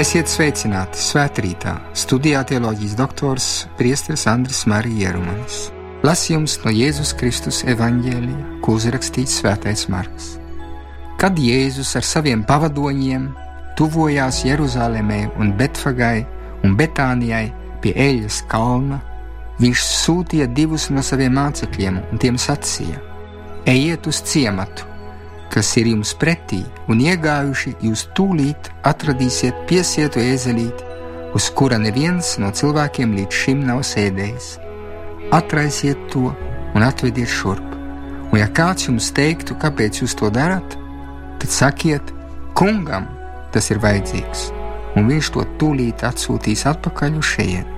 Esiet sveicināti svētkrītā, studijā teoloģijas doktors Priesteris Andris Marija Jerumanis. Lasījums no Jēzus Kristus evaņģēlija, ko uzrakstīts Svētais Marks. Kad Jēzus ar saviem pavadoņiem tuvojās Jeruzalemē un Betfagai un Betānijai pie Eļas kalna, viņš sūtīja divus no saviem mācekļiem un tiem sacīja: Ejiet uz ciematu, kas ir jums pretī, un iegājuši jūs tūlīt atradīsiet piesietu ēzelīti, uz kura neviens no cilvēkiem līdz šim nav sēdējis. Atraisiet to un atvediet šurp. Un, ja kāds jums teiktu, kāpēc jūs to darat, tad sakiet, kungam tas ir vajadzīgs, un viņš to tūlīt atsūtīs atpakaļ uz šejienu.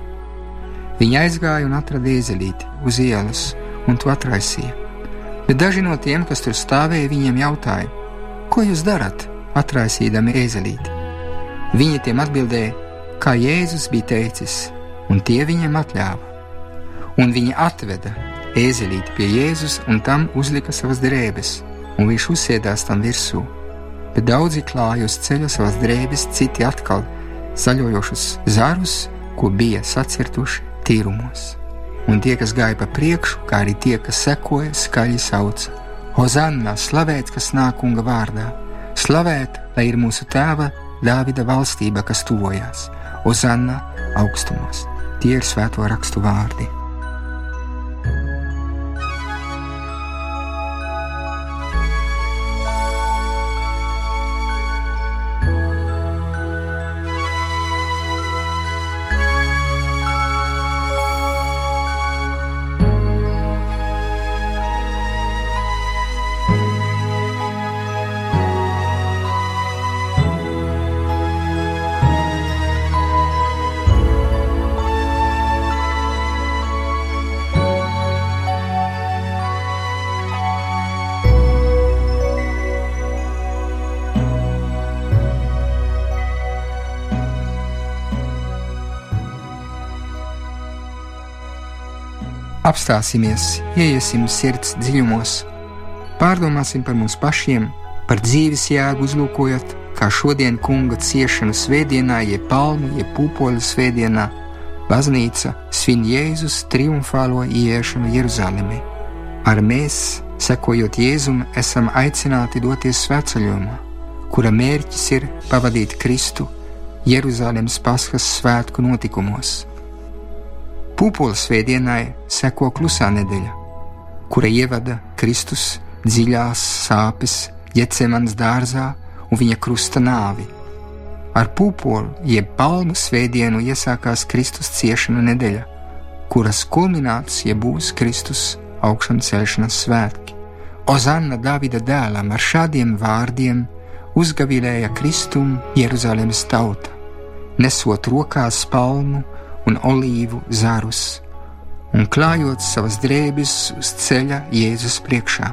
Viņa aizgāja un atrada ēzelīti uz ielas un to atraisīja bet daži no tiem, kas tur stāvēja, viņiem jautāja: Ko jūs darat, atraisīdami ēzelīti? Viņi tiem atbildēja, kā Jēzus bija teicis, un tie viņiem atļāva. Un viņi atveda ēzelīti pie Jēzus un tam uzlika savas drēbes, un viņš uzsēdās tam virsū. Bet daudzi klāja uz ceļa savas drēbes, citi atkal zaļojošus zarus, ko bija sacirtuši tīrumos un tie, kas gāja pa priekšu, kā arī tie, kas sekoja, skaļi sauca: Hozanna, slavēts, kas nāk kunga vārdā, slavēt, lai ir mūsu tēva Dāvida valstība, kas tuvojās, Hozanna augstumos. Tie ir svēto rakstu vārdi. Apstāsimies, ieiesim sirds dziļumos, pārdomāsim par mums pašiem, par dzīves jēgu uzlūkojot, kā šodien kunga ciešanu svētdienā, jeb palmu, jeb pūpoļu svētdienā, baznīca svin Jēzus triumfālo ieiešanu Jeruzalemē. Ar mēs, sekojot Jēzum, esam aicināti doties svētceļojumā, kura mērķis ir pavadīt Kristu Jeruzalemes paskas svētku notikumos Pūpoles svētdienai seko klusā nedēļa, kura ievada Kristus dziļās sāpes Jecemans dārzā un viņa krusta nāvi. Ar pūpolu jeb palmu svētdienu iesākās Kristus ciešanu nedēļa, kuras kulminācija būs Kristus augšana celšanas svētki. Ozanna Davida dēlam ar šādiem vārdiem uzgavilēja Kristum Jeruzalemes tauta, nesot rokās palmu un olīvu zarus, un klājot savas drēbes uz ceļa Jēzus priekšā.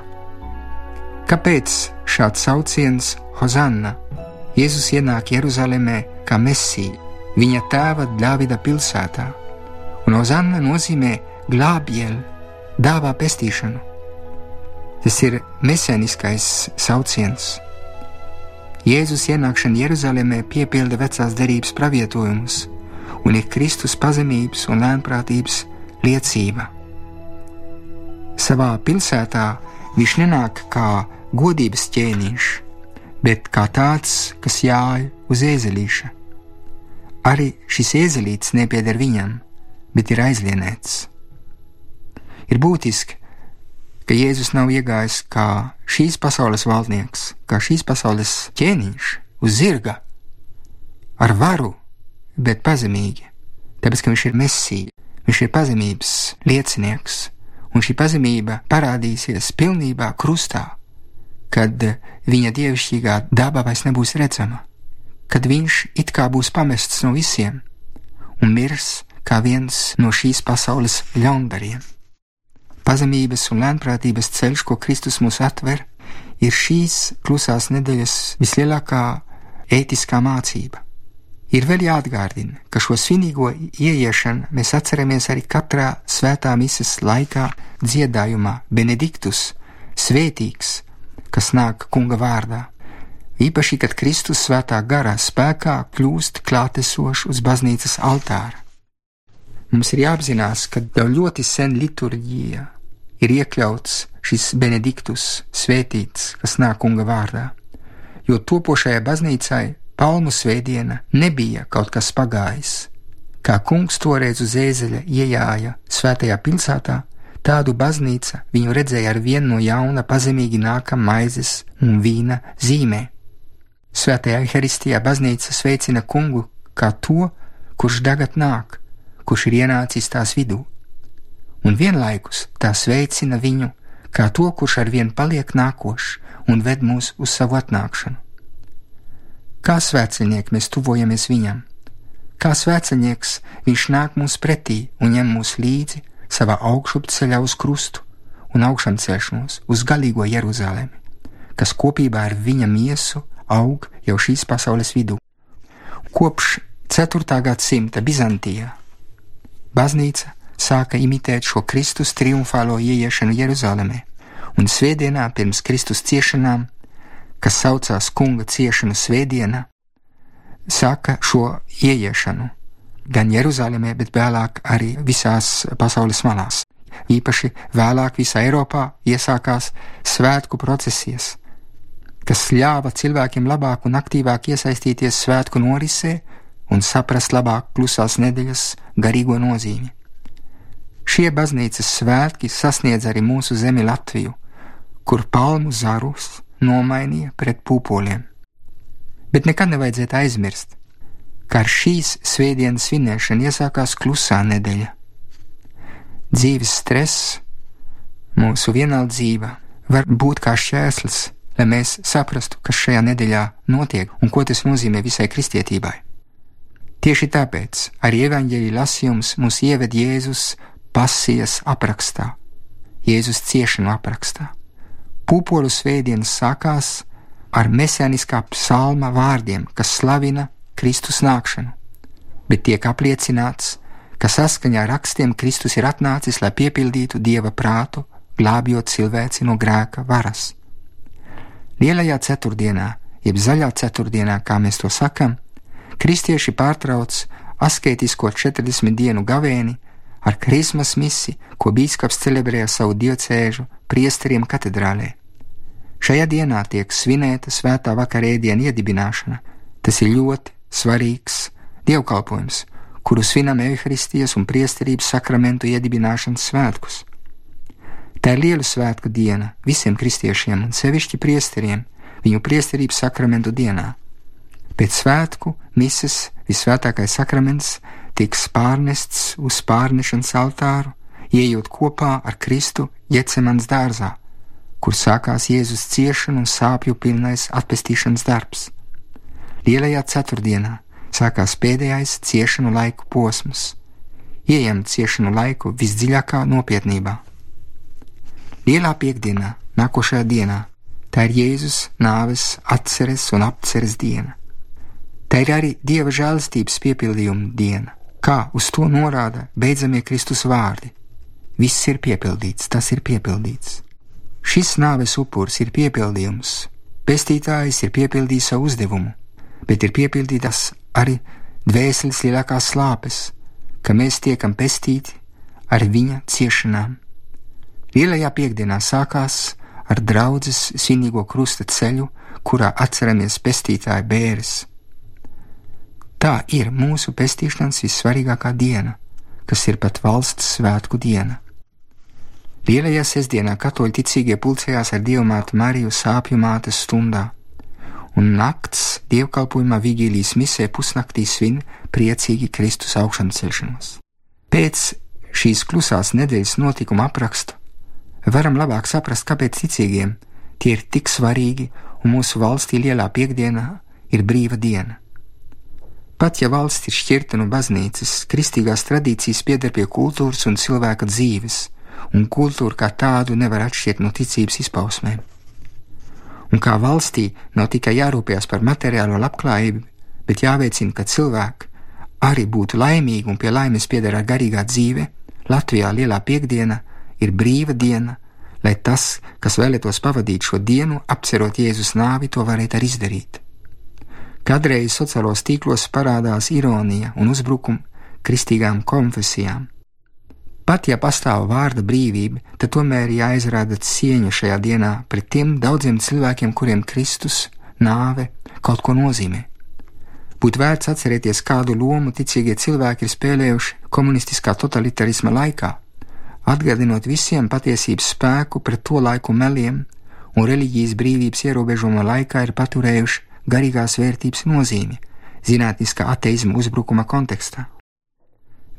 Kāpēc šāds sauciens Hozanna? Jēzus ienāk Jeruzalemē kā mesija, viņa tēva Dāvida pilsētā, un Hozanna nozīmē glābjēl, dāvā pestīšanu. Tas ir mesēniskais sauciens. Jēzus ienākšana Jeruzalemē piepilda vecās derības pravietojumus un ir Kristus pazemības un lēnprātības liecība. Savā pilsētā viņš nenāk kā godības ķēniņš, bet kā tāds, kas jāj uz ēzelīša. Arī šis ēzelīts nepieder viņam, bet ir aizlienēts. Ir būtiski, ka Jēzus nav iegājis kā šīs pasaules valdnieks, kā šīs pasaules ķēniņš uz zirga, ar varu bet pazemīgi, tāpēc ka viņš ir mesija, viņš ir pazemības liecinieks, un šī pazemība parādīsies pilnībā krustā, kad viņa dievišķīgā daba vairs nebūs redzama, kad viņš it kā būs pamests no visiem un mirs kā viens no šīs pasaules ļaundariem. Pazemības un lēnprātības ceļš, ko Kristus mums atver, ir šīs klusās nedēļas vislielākā ētiskā mācība. Ir vēl jāatgādina, ka šo svinīgo ieiešanu mēs atceramies arī katrā svētā misijas laikā dziedājumā Benediktus, svētīgs, kas nāk kunga vārdā. īpaši, kad Kristus svētā garā spēkā kļūst klātesošs uz baznīcas altāra. Mums ir jāapzinās, ka jau ļoti sen liturģijā ir iekļauts šis benediktus svētīts, kas nāk kunga vārdā, jo topošajai baznīcai palmu svētdiena nebija kaut kas pagājis. Kā kungs toreiz uz ēzeļa iejāja svētajā pilsētā, tādu baznīca viņu redzēja ar vienu no jauna pazemīgi nākam maizes un vīna zīmē. Svētajā Euharistijā baznīca sveicina kungu kā to, kurš tagad nāk, kurš ir ienācis tās vidū, un vienlaikus tā sveicina viņu kā to, kurš ar vienu paliek nākošs un ved mūs uz savu atnākšanu. Kā svētceļnieki mēs tuvojamies viņam, kā svētceļnieks viņš nāk mums pretī un ņem mūs līdzi savā augšupceļā uz krustu un augšām celšanos uz galīgo Jeruzalemi, kas kopībā ar viņa miesu aug jau šīs pasaules vidū. Kopš 4. gadsimta Bizantijā baznīca sāka imitēt šo Kristus triumfālo ieiešanu Jeruzalemē, un svētdienā pirms Kristus ciešanām, kas saucās Kunga ciešanu svētdienā, sāka šo ieiešanu gan Jeruzalemē, bet vēlāk arī visās pasaules malās. Īpaši vēlāk visā Eiropā iesākās svētku procesijas, kas ļāva cilvēkiem labāk un aktīvāk iesaistīties svētku norisē un saprast labāk klusās nedēļas garīgo nozīmi. Šie baznīcas svētki sasniedz arī mūsu zemi Latviju, kur palmu zarus nomainīja pret pūpoļiem. Bet nekad nevajadzētu aizmirst, ka ar šīs svētdienas svinēšanu iesākās klusā nedēļa. Dzīves stress, mūsu vienaldzība var būt kā šķērslis, lai mēs saprastu, kas šajā nedēļā notiek un ko tas nozīmē visai kristietībai. Tieši tāpēc arī evaņģēļa lasījums mūs ieved Jēzus pasijas aprakstā, Jēzus ciešanu aprakstā. Pūpoļu svētdienas sākās ar mesēniskā psalma vārdiem, kas slavina Kristus nākšanu, bet tiek apliecināts, ka saskaņā ar rakstiem Kristus ir atnācis, lai piepildītu dieva prātu, glābjot cilvēci no grēka varas. Lielajā ceturtdienā, jeb zaļā ceturtdienā, kā mēs to sakam, kristieši pārtrauc asketisko 40 dienu gavēni ar krismas misi, ko bīskaps celebrēja savu dievcēžu priesteriem katedrālē. Šajā dienā tiek svinēta svētā vakarēdiena iedibināšana. Tas ir ļoti svarīgs dievkalpojums, kuru svinam evaharistijas un priesterības sakramentu iedibināšanas svētkus. Tā ir liela svētku diena visiem kristiešiem un sevišķi priesteriem viņu priesterības sakramentu dienā. Pēc svētku mises visvētākais sakraments tiks pārnests uz pārnešanas altāru, ieejot kopā ar Kristu Jecemans dārzā, kur sākās Jēzus ciešanu un sāpju pilnais atpestīšanas darbs. Lielajā ceturtdienā sākās pēdējais ciešanu laiku posms, ieejam ciešanu laiku visdziļākā nopietnībā. Lielā piekdienā, nākošajā dienā, tā ir Jēzus nāves atceres un apceres diena. Tā ir arī Dieva žēlastības piepildījuma diena kā uz to norāda beidzamie Kristus vārdi. Viss ir piepildīts, tas ir piepildīts. Šis nāves upuris ir piepildījums, pestītājs ir piepildījis savu uzdevumu, bet ir piepildītas arī dvēseles lielākās slāpes, ka mēs tiekam pestīti ar viņa ciešanām. Lielajā piekdienā sākās ar draudzes svinīgo krusta ceļu, kurā atceramies pestītāja bēres Tā ir mūsu pestīšanas vissvarīgākā diena, kas ir pat valsts svētku diena. Lielajā sestdienā katoļi ticīgie pulcējās ar dievmātu Mariju sāpju mātes stundā, un nakts dievkalpojumā vigīlijas misē pusnaktī svin priecīgi Kristus augšanas celšanos. Pēc šīs klusās nedēļas notikuma aprakstu varam labāk saprast, kāpēc ticīgiem tie ir tik svarīgi un mūsu valstī lielā piekdiena ir brīva diena. Pat ja valsts ir šķirta no baznīcas, kristīgās tradīcijas pieder pie kultūras un cilvēka dzīves, un kultūra kā tādu nevar atšķirt no ticības izpausmēm. Un kā valstī nav tikai jārūpējas par materiālo labklājību, bet jāveicina, ka cilvēki arī būtu laimīgi un pie laimes piederā garīgā dzīve, Latvijā lielā piekdiena ir brīva diena, lai tas, kas vēlētos pavadīt šo dienu, apcerot Jēzus nāvi, to varētu arī izdarīt. Kadreiz sociālos tīklos parādās ironija un uzbrukumi kristīgām konfesijām. Pat ja pastāv vārda brīvība, tad tomēr jāizrāda cieņa šajā dienā pret tiem daudziem cilvēkiem, kuriem Kristus nāve kaut ko nozīmē. Būtu vērts atcerēties, kādu lomu ticīgie cilvēki ir spēlējuši komunistiskā totalitarisma laikā, atgādinot visiem patiesības spēku pret to laiku meliem un reliģijas brīvības ierobežojuma laikā ir paturējuši garīgās vērtības nozīmi zinātniskā ateizma uzbrukuma kontekstā.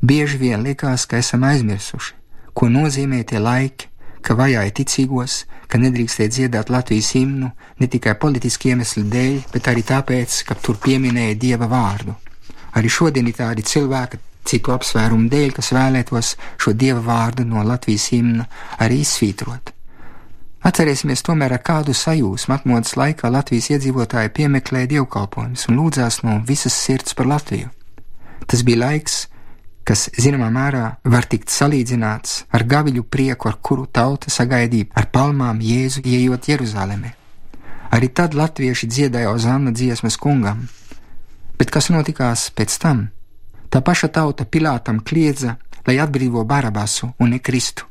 Bieži vien liekas, ka esam aizmirsuši, ko nozīmē tie laiki, ka vajāja ticīgos, ka nedrīkstēja dziedāt Latvijas himnu ne tikai politiski iemesli dēļ, bet arī tāpēc, ka tur pieminēja dieva vārdu. Arī šodien ir tādi cilvēki, citu apsvērumu dēļ, kas vēlētos šo dieva vārdu no Latvijas himna arī izsvītrot. Atcerēsimies tomēr, ar kādu sajūsmu atmodas laikā Latvijas iedzīvotāji piemeklēja dievkalpojumus un lūdzās no visas sirds par Latviju. Tas bija laiks, kas zināmā mērā var tikt salīdzināts ar gaviļu prieku, ar kuru tauta sagaidīja ar palmām Jēzu ieejot Jeruzalemē. Arī tad latvieši dziedāja Ozana dziesmas kungam, bet kas notikās pēc tam? Tā paša tauta Pilātam kliedza, lai atbrīvo Barabasu un ne Kristu.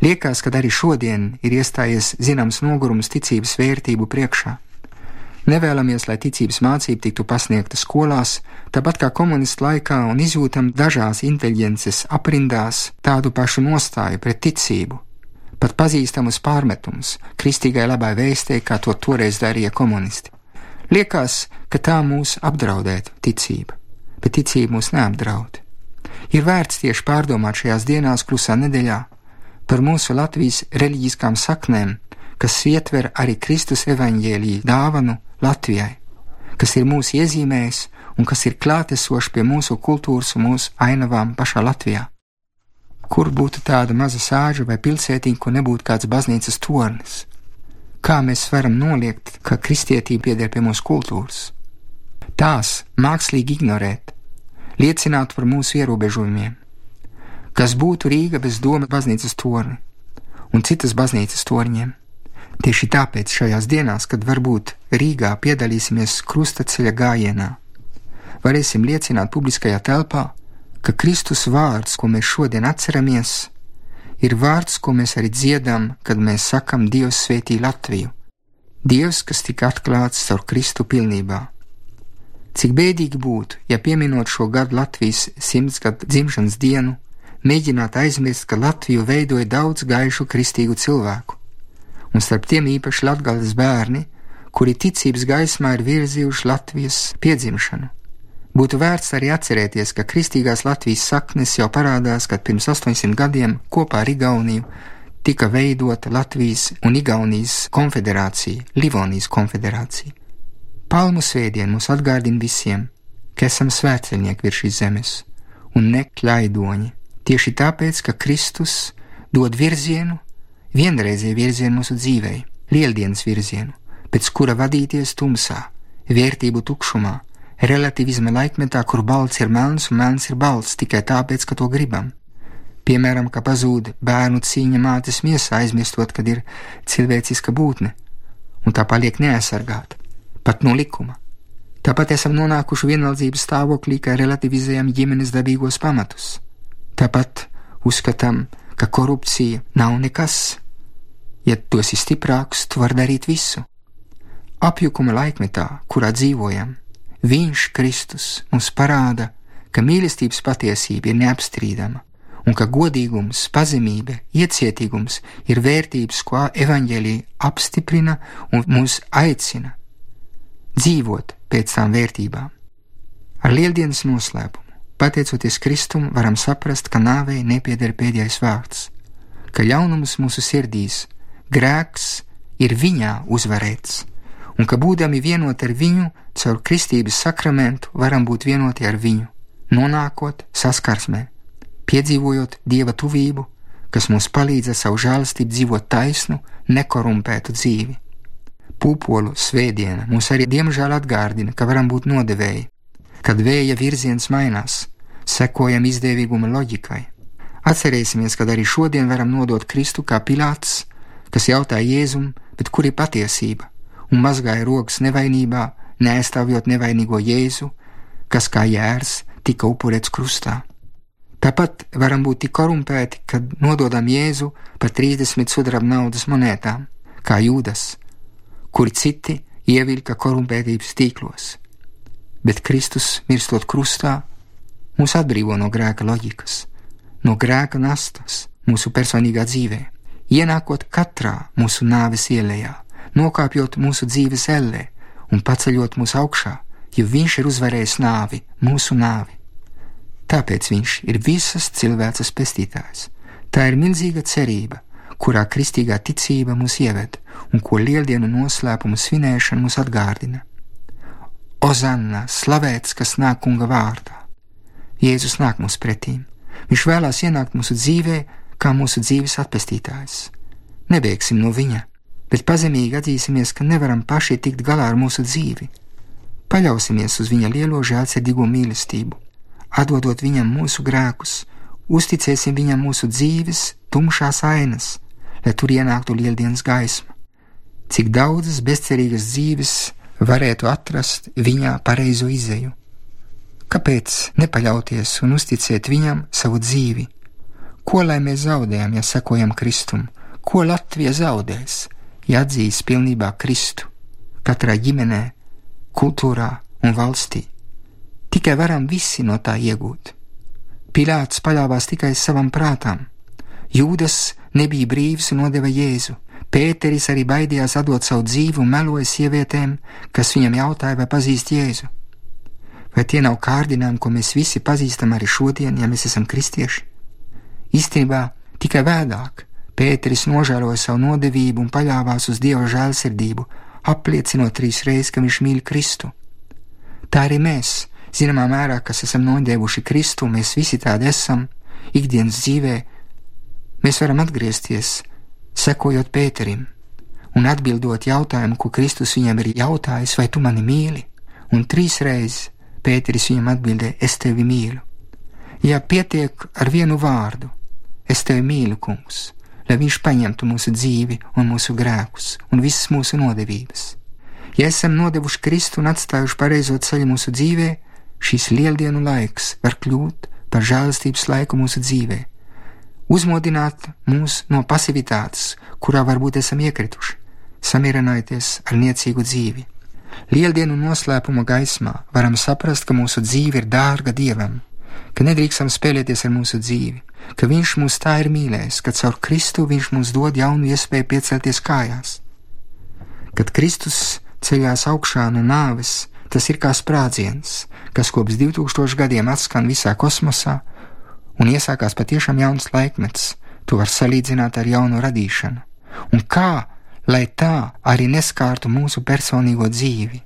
Liekas, ka arī šodien ir iestājies zināms nogurums ticības vērtību priekšā. Nevēlamies, lai ticības mācība tiktu pasniegta skolās, tāpat kā komunistu laikā, un izjūtam dažās inteliģences aprindās tādu pašu nostāju pret ticību, pat pazīstamus pārmetumus kristīgai labai vēstē, kā to toreiz darīja komunisti. Liekas, ka tā mūs apdraudētu ticība, bet ticība mūs neapdraud. Ir vērts tieši pārdomāt šajās dienās, klusā nedēļā, par mūsu Latvijas reliģiskām saknēm, kas ietver arī Kristus evaņģēlīju dāvanu Latvijai, kas ir mūs iezīmējis un kas ir klātesošs pie mūsu kultūras un mūsu ainavām pašā Latvijā. Kur būtu tāda maza sāža vai pilsētiņa, kur nebūtu kāds baznīcas tornis? Kā mēs varam noliegt, ka kristietība pieder pie mūsu kultūras? Tās mākslīgi ignorēt, liecināt par mūsu ierobežojumiem. Kas būtu Rīga bez doma baznīcas torni un citas baznīcas torņiem? Tieši tāpēc šajās dienās, kad varbūt Rīgā piedalīsimies krustaceļa gājienā, varēsim liecināt publiskajā telpā, ka Kristus vārds, ko mēs šodien atceramies, ir vārds, ko mēs arī dziedam, kad mēs sakam Dievs svētī Latviju. Dievs, kas tika atklāts caur Kristu pilnībā. Cik bēdīgi būtu, ja pieminot šo gadu Latvijas simtsgadu dzimšanas dienu, mēģināt aizmirst, ka Latviju veidoja daudz gaišu kristīgu cilvēku, un starp tiem īpaši latgales bērni, kuri ticības gaismā ir virzījuši Latvijas piedzimšanu. Būtu vērts arī atcerēties, ka kristīgās Latvijas saknes jau parādās, kad pirms 800 gadiem kopā ar Igauniju tika veidota Latvijas un Igaunijas konfederācija, Livonijas konfederācija. Palmu svētdien mums atgādina visiem, ka esam svētceļnieki virs šīs zemes un ne kļaidoņi, tieši tāpēc, ka Kristus dod virzienu vienreizie virzienu mūsu dzīvei, lieldienas virzienu, pēc kura vadīties tumsā, vērtību tukšumā, relatīvisma laikmetā, kur balts ir melns un melns ir balts tikai tāpēc, ka to gribam. Piemēram, ka pazūd bērnu cīņa mātes miesā, aizmirstot, kad ir cilvēciska būtne, un tā paliek neaizsargāta, pat no likuma. Tāpat esam nonākuši vienaldzības stāvoklī, ka relativizējam ģimenes dabīgos pamatus. Tāpat uzskatām, ka korupcija nav nekas. Ja tu esi stiprāks, tu vari darīt visu. Apjukuma laikmetā, kurā dzīvojam, Viņš, Kristus, mums parāda, ka mīlestības patiesība ir neapstrīdama un ka godīgums, pazemība, iecietīgums ir vērtības, ko evaņģēlīja apstiprina un mūs aicina dzīvot pēc tām vērtībām. Ar lieldienas noslēpumu Pateicoties Kristum, varam saprast, ka nāvei nepieder pēdējais vārds, ka ļaunums mūsu sirdīs, grēks ir viņā uzvarēts, un ka būdami vienoti ar viņu, caur kristības sakramentu varam būt vienoti ar viņu, nonākot saskarsmē, piedzīvojot dieva tuvību, kas mums palīdz ar savu žēlastību dzīvot taisnu, nekorumpētu dzīvi. Pūpolu svētdiena mums arī diemžēl atgādina, ka varam būt nodevēji, Kad vēja virziens mainās, sekojam izdevīguma loģikai. Atcerēsimies, ka arī šodien varam nodot Kristu kā Pilāts, kas jautāja Jēzum, bet kur ir patiesība, un mazgāja rokas nevainībā, neaizstāvjot nevainīgo Jēzu, kas kā jērs tika upurēts krustā. Tāpat varam būt tik korumpēti, kad nododam Jēzu par 30 sudraba naudas monētām, kā jūdas, kuri citi ievilka korumpētības tīklos. Bet Kristus, mirstot krustā, mūs atbrīvo no grēka loģikas, no grēka nastas mūsu personīgā dzīvē, ienākot katrā mūsu nāves ielējā, nokāpjot mūsu dzīves ellē un paceļot mūs augšā, jo Viņš ir uzvarējis nāvi, mūsu nāvi. Tāpēc viņš ir visas cilvēces pestītājs. Tā ir milzīga cerība, kurā kristīgā ticība mūs ieved un ko lieldienu noslēpumu svinēšana mūs atgādina. Ozanna, slavēts, kas nāk kunga vārdā. Jēzus nāk mums pretīm. Viņš vēlās ienākt mūsu dzīvē, kā mūsu dzīves atpestītājs. Nebeigsim no viņa, bet pazemīgi atzīsimies, ka nevaram paši tikt galā ar mūsu dzīvi. Paļausimies uz viņa lielo žēlsirdīgo mīlestību atdodot viņam mūsu grēkus, uzticēsim viņam mūsu dzīves, tumšās ainas, lai tur ienāktu lieldienas gaisma. Cik daudzas bezcerīgas dzīves varētu atrast viņā pareizo izēju? Kāpēc nepaļauties un uzticēt viņam savu dzīvi? Ko lai mēs zaudējam, ja sekojam Kristum? Ko Latvija zaudēs, ja atzīs pilnībā Kristu katrā ģimenē, kultūrā un valstī? Tikai varam visi no tā iegūt. Pilāts paļāvās tikai savam prātam. Jūdas nebija brīvs un nodeva Jēzu. Pēteris arī baidījās atdot savu dzīvi un meloja sievietēm, kas viņam jautāja, vai pazīst Jēzu. Vai tie nav kārdinājumi, ko mēs visi pazīstam arī šodien, ja mēs esam kristieši? Īstenībā tikai vēlāk Pēteris nožēloja savu nodevību un paļāvās uz Dieva žēlsirdību, apliecinot trīs reizes, ka viņš mīl Kristu. Tā arī mēs Zināmā mērā, kas esam nodevuši Kristu, mēs visi tādi esam, ikdienas dzīvē, mēs varam atgriezties, sekojot Pēterim un atbildot jautājumu, ko Kristus viņam ir jautājis, vai tu mani mīli, un trīs reizes Pēteris viņam atbildēja: Es tevi mīlu. Ja pietiek ar vienu vārdu, es tevi mīlu, kungs, lai viņš paņemtu mūsu dzīvi un mūsu grēkus un visas mūsu nodevības. Ja esam nodevuši Kristu un atstājuši pareizo ceļu mūsu dzīvēm, šīs lieldienu laiks var kļūt par žēlastības laiku mūsu dzīvē, uzmodināt mūs no pasivitātes, kurā varbūt esam iekrituši, samierināties ar niecīgu dzīvi. Lieldienu noslēpuma gaismā varam saprast, ka mūsu dzīve ir dārga Dievam, ka nedrīkstam spēlēties ar mūsu dzīvi, ka Viņš mūs tā ir mīlējis, ka caur Kristu Viņš mums dod jaunu iespēju piecelties kājās. Kad Kristus ceļās augšā no nāves, tas ir kā sprādziens, kas kopš 2000 gadiem atskan visā kosmosā, un iesākās patiešām jauns laikmets, to var salīdzināt ar jaunu radīšanu. Un kā, lai tā arī neskārtu mūsu personīgo dzīvi?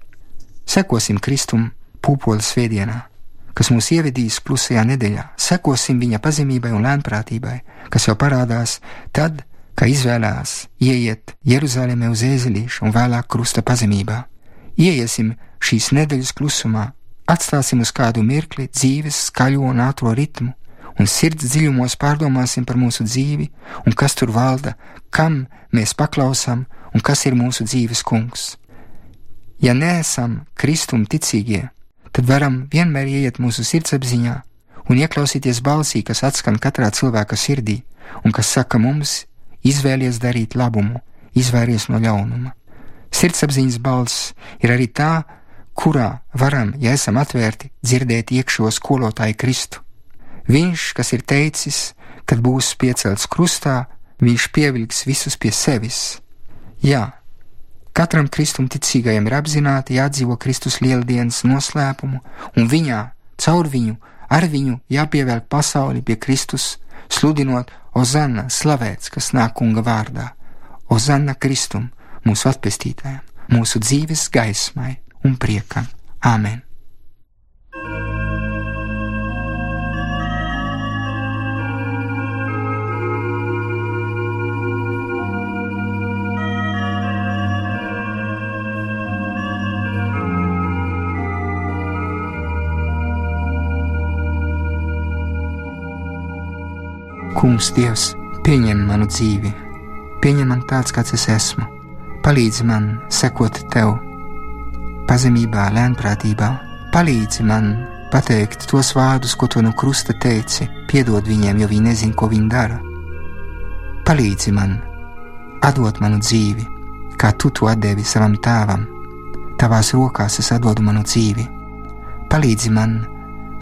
Sekosim Kristum pūpoles svētdienā, kas mūs ievedīs klusajā nedēļā, sekosim viņa pazemībai un lēnprātībai, kas jau parādās tad, kad izvēlējās ieiet Jeruzalemē uz ēzelīšu un vēlāk krusta pazemībā. Ieiesim šīs nedēļas klusumā, Atstāsim uz kādu mirkli dzīves skaļo un ātro ritmu, un sirds dziļumos pārdomāsim par mūsu dzīvi un kas tur valda, kam mēs paklausām un kas ir mūsu dzīves kungs. Ja neesam kristum ticīgie, tad varam vienmēr ieiet mūsu sirdsapziņā un ieklausīties balsī, kas atskan katrā cilvēka sirdī un kas saka mums: izvēlies darīt labumu, izvairies no ļaunuma. Sirdsapziņas balss ir arī tā, kurā varam, ja esam atvērti, dzirdēt iekšo skolotāju Kristu. Viņš, kas ir teicis, kad būs piecelts krustā, viņš pievilks visus pie sevis. Jā, katram kristum ticīgajam ir apzināti jādzīvo Kristus lieldienas noslēpumu, un viņā, caur viņu, ar viņu jāpievelk pasauli pie Kristus, sludinot Ozanna slavēts, kas nāk kunga vārdā, Ozanna Kristum, mūsu atpestītājam, mūsu dzīves gaismai un priekam. Āmen! Kungs, Dievs, pieņem manu dzīvi, pieņem man tāds, kāds es esmu, palīdzi man sekot tev, pazemībā, lēnprātībā, palīdzi man pateikt tos vārdus, ko tu no krusta teici, piedod viņiem, jo viņi nezina, ko viņi dara. Palīdzi man, atdot manu dzīvi, kā tu to devi savam tēvam. Tavās rokās es atdodu manu dzīvi. Palīdzi man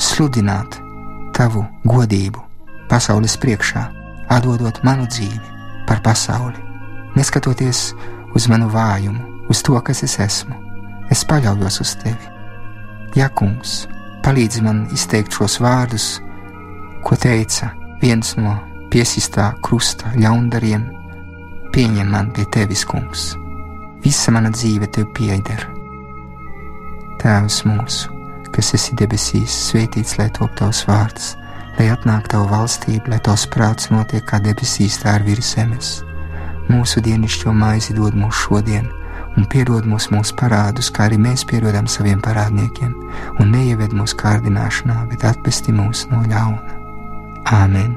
sludināt tavu godību pasaules priekšā, atdodot manu dzīvi par pasauli. Neskatoties uz manu vājumu, uz to, kas es esmu, es paļaujos uz tevi. Jā, kungs, palīdzi man izteikt šos vārdus, ko teica viens no piesistā krusta ļaundariem. Pieņem man pie tevis, kungs, visa mana dzīve tev pieder. Tēvs mūsu! kas esi debesīs, svētīts lai top tavs vārds, lai atnāk tava valstība, lai tavs prāts notiek kā debesīs, tā ir virs zemes. Mūsu dienascho maizi dod mums šodien, un piedod mums mūsu parādus, kā arī mēs piedodam saviem parādniekiem, un neieved mūsu kārdināšanā, bet atpesti mūs no ļauna. Āmen!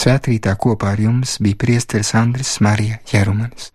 Svētrītā kopā ar jums bija priesteris Andris Marija Jerumanis.